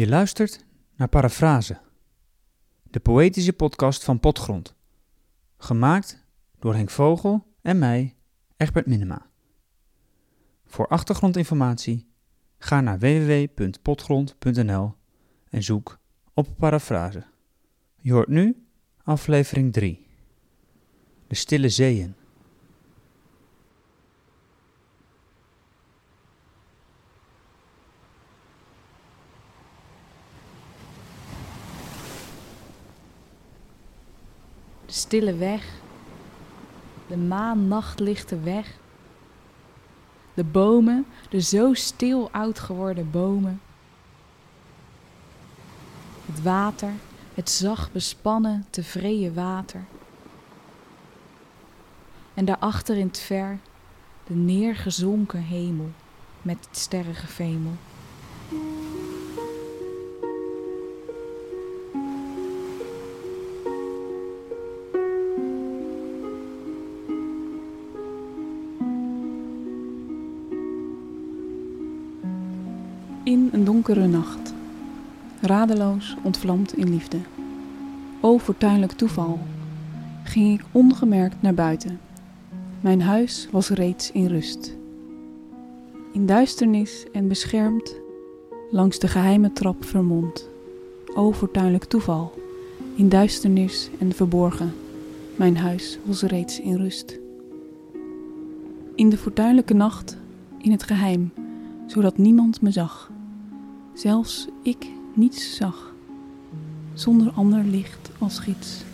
Je luistert naar Parafrase, de poëtische podcast van Potgrond. Gemaakt door Henk Vogel en mij, Egbert Minema. Voor achtergrondinformatie ga naar www.potgrond.nl en zoek op Parafrase. Je hoort nu aflevering 3. De Stille Zeeën. De stille weg, de maannachtlichte weg, de bomen, de zo stil oud geworden bomen, het water, het zacht bespannen, tevreden water. En daarachter in het ver de neergezonken hemel met het sterrengevemel. Donkere nacht, radeloos ontvlamd in liefde. O fortuinlijk toeval, ging ik ongemerkt naar buiten. Mijn huis was reeds in rust. In duisternis en beschermd, langs de geheime trap vermomd. O fortuinlijk toeval, in duisternis en verborgen, mijn huis was reeds in rust. In de fortuinlijke nacht, in het geheim, zodat niemand me zag. Zelfs ik niets zag, zonder ander licht als gids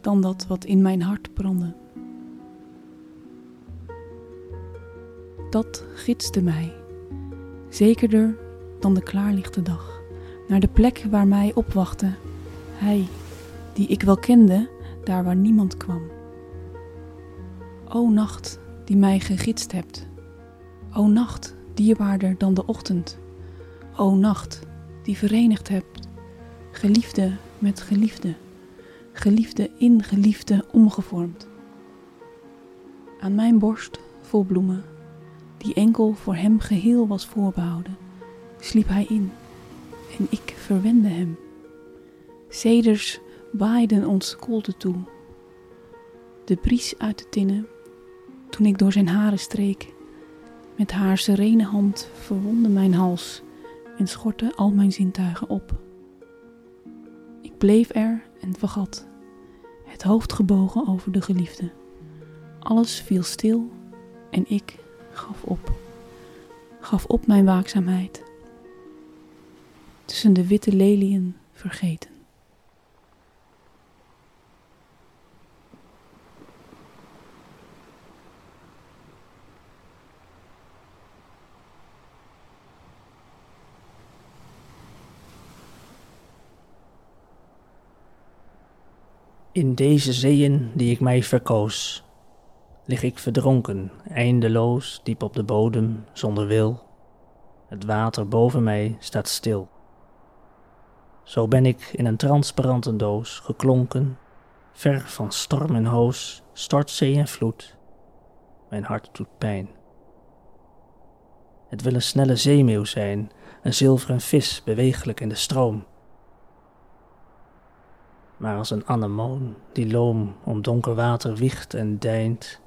dan dat wat in mijn hart brandde. Dat gidste mij, zekerder dan de klaarlichte dag, naar de plek waar mij opwachtte, hij die ik wel kende, daar waar niemand kwam. O nacht die mij gegidst hebt, o nacht dierbaarder dan de ochtend, o nacht die verenigd hebt, geliefde met geliefde, geliefde in geliefde omgevormd. Aan mijn borst vol bloemen, die enkel voor hem geheel was voorbehouden, sliep hij in en ik verwende hem. Ceders waaiden ons koelte toe. De bries uit de tinnen, toen ik door zijn haren streek, met haar serene hand verwondde mijn hals en schortte al mijn zintuigen op. Ik bleef er en vergat, het hoofd gebogen over de geliefde. Alles viel stil en ik gaf op, gaf op mijn waakzaamheid. Tussen de witte leliën vergeten. In deze zeeën die ik mij verkoos, lig ik verdronken, eindeloos, diep op de bodem, zonder wil. Het water boven mij staat stil. Zo ben ik in een transparante doos geklonken, ver van storm en hoos, stortzee en vloed. Mijn hart doet pijn. Het wil een snelle zeemeeuw zijn, een zilveren vis, bewegelijk in de stroom maar als een anemoon die loom om donker water wiegt en deint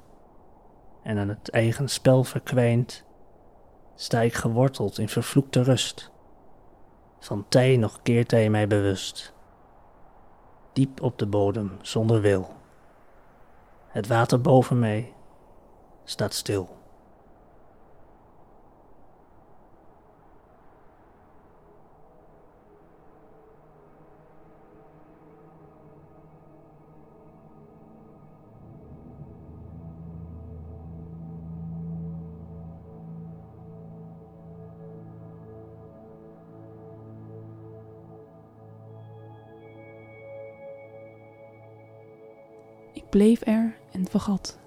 en aan het eigen spel verkwijnt, sta ik geworteld in vervloekte rust. Van tij nog keert hij mij bewust, diep op de bodem zonder wil. Het water boven mij staat stil. Ik bleef er en vergat,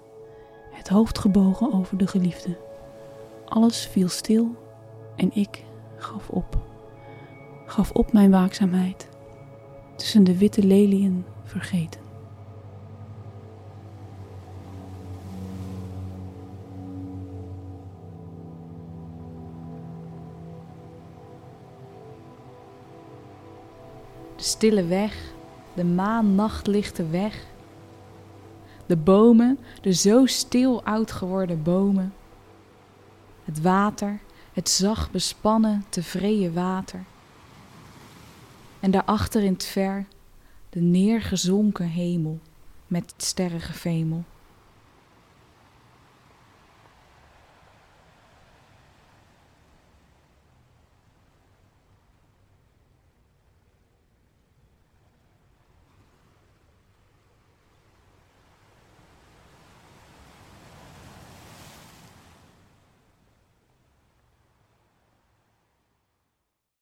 het hoofd gebogen over de geliefde. Alles viel stil en ik gaf op, gaf op mijn waakzaamheid, tussen de witte leliën vergeten. de stille weg, de maannachtlichte weg. De bomen, de zo stil oud geworden bomen. Het water, het zacht bespannen, tevreden water. En daarachter in het ver de neergezonken hemel met sterrengevemel.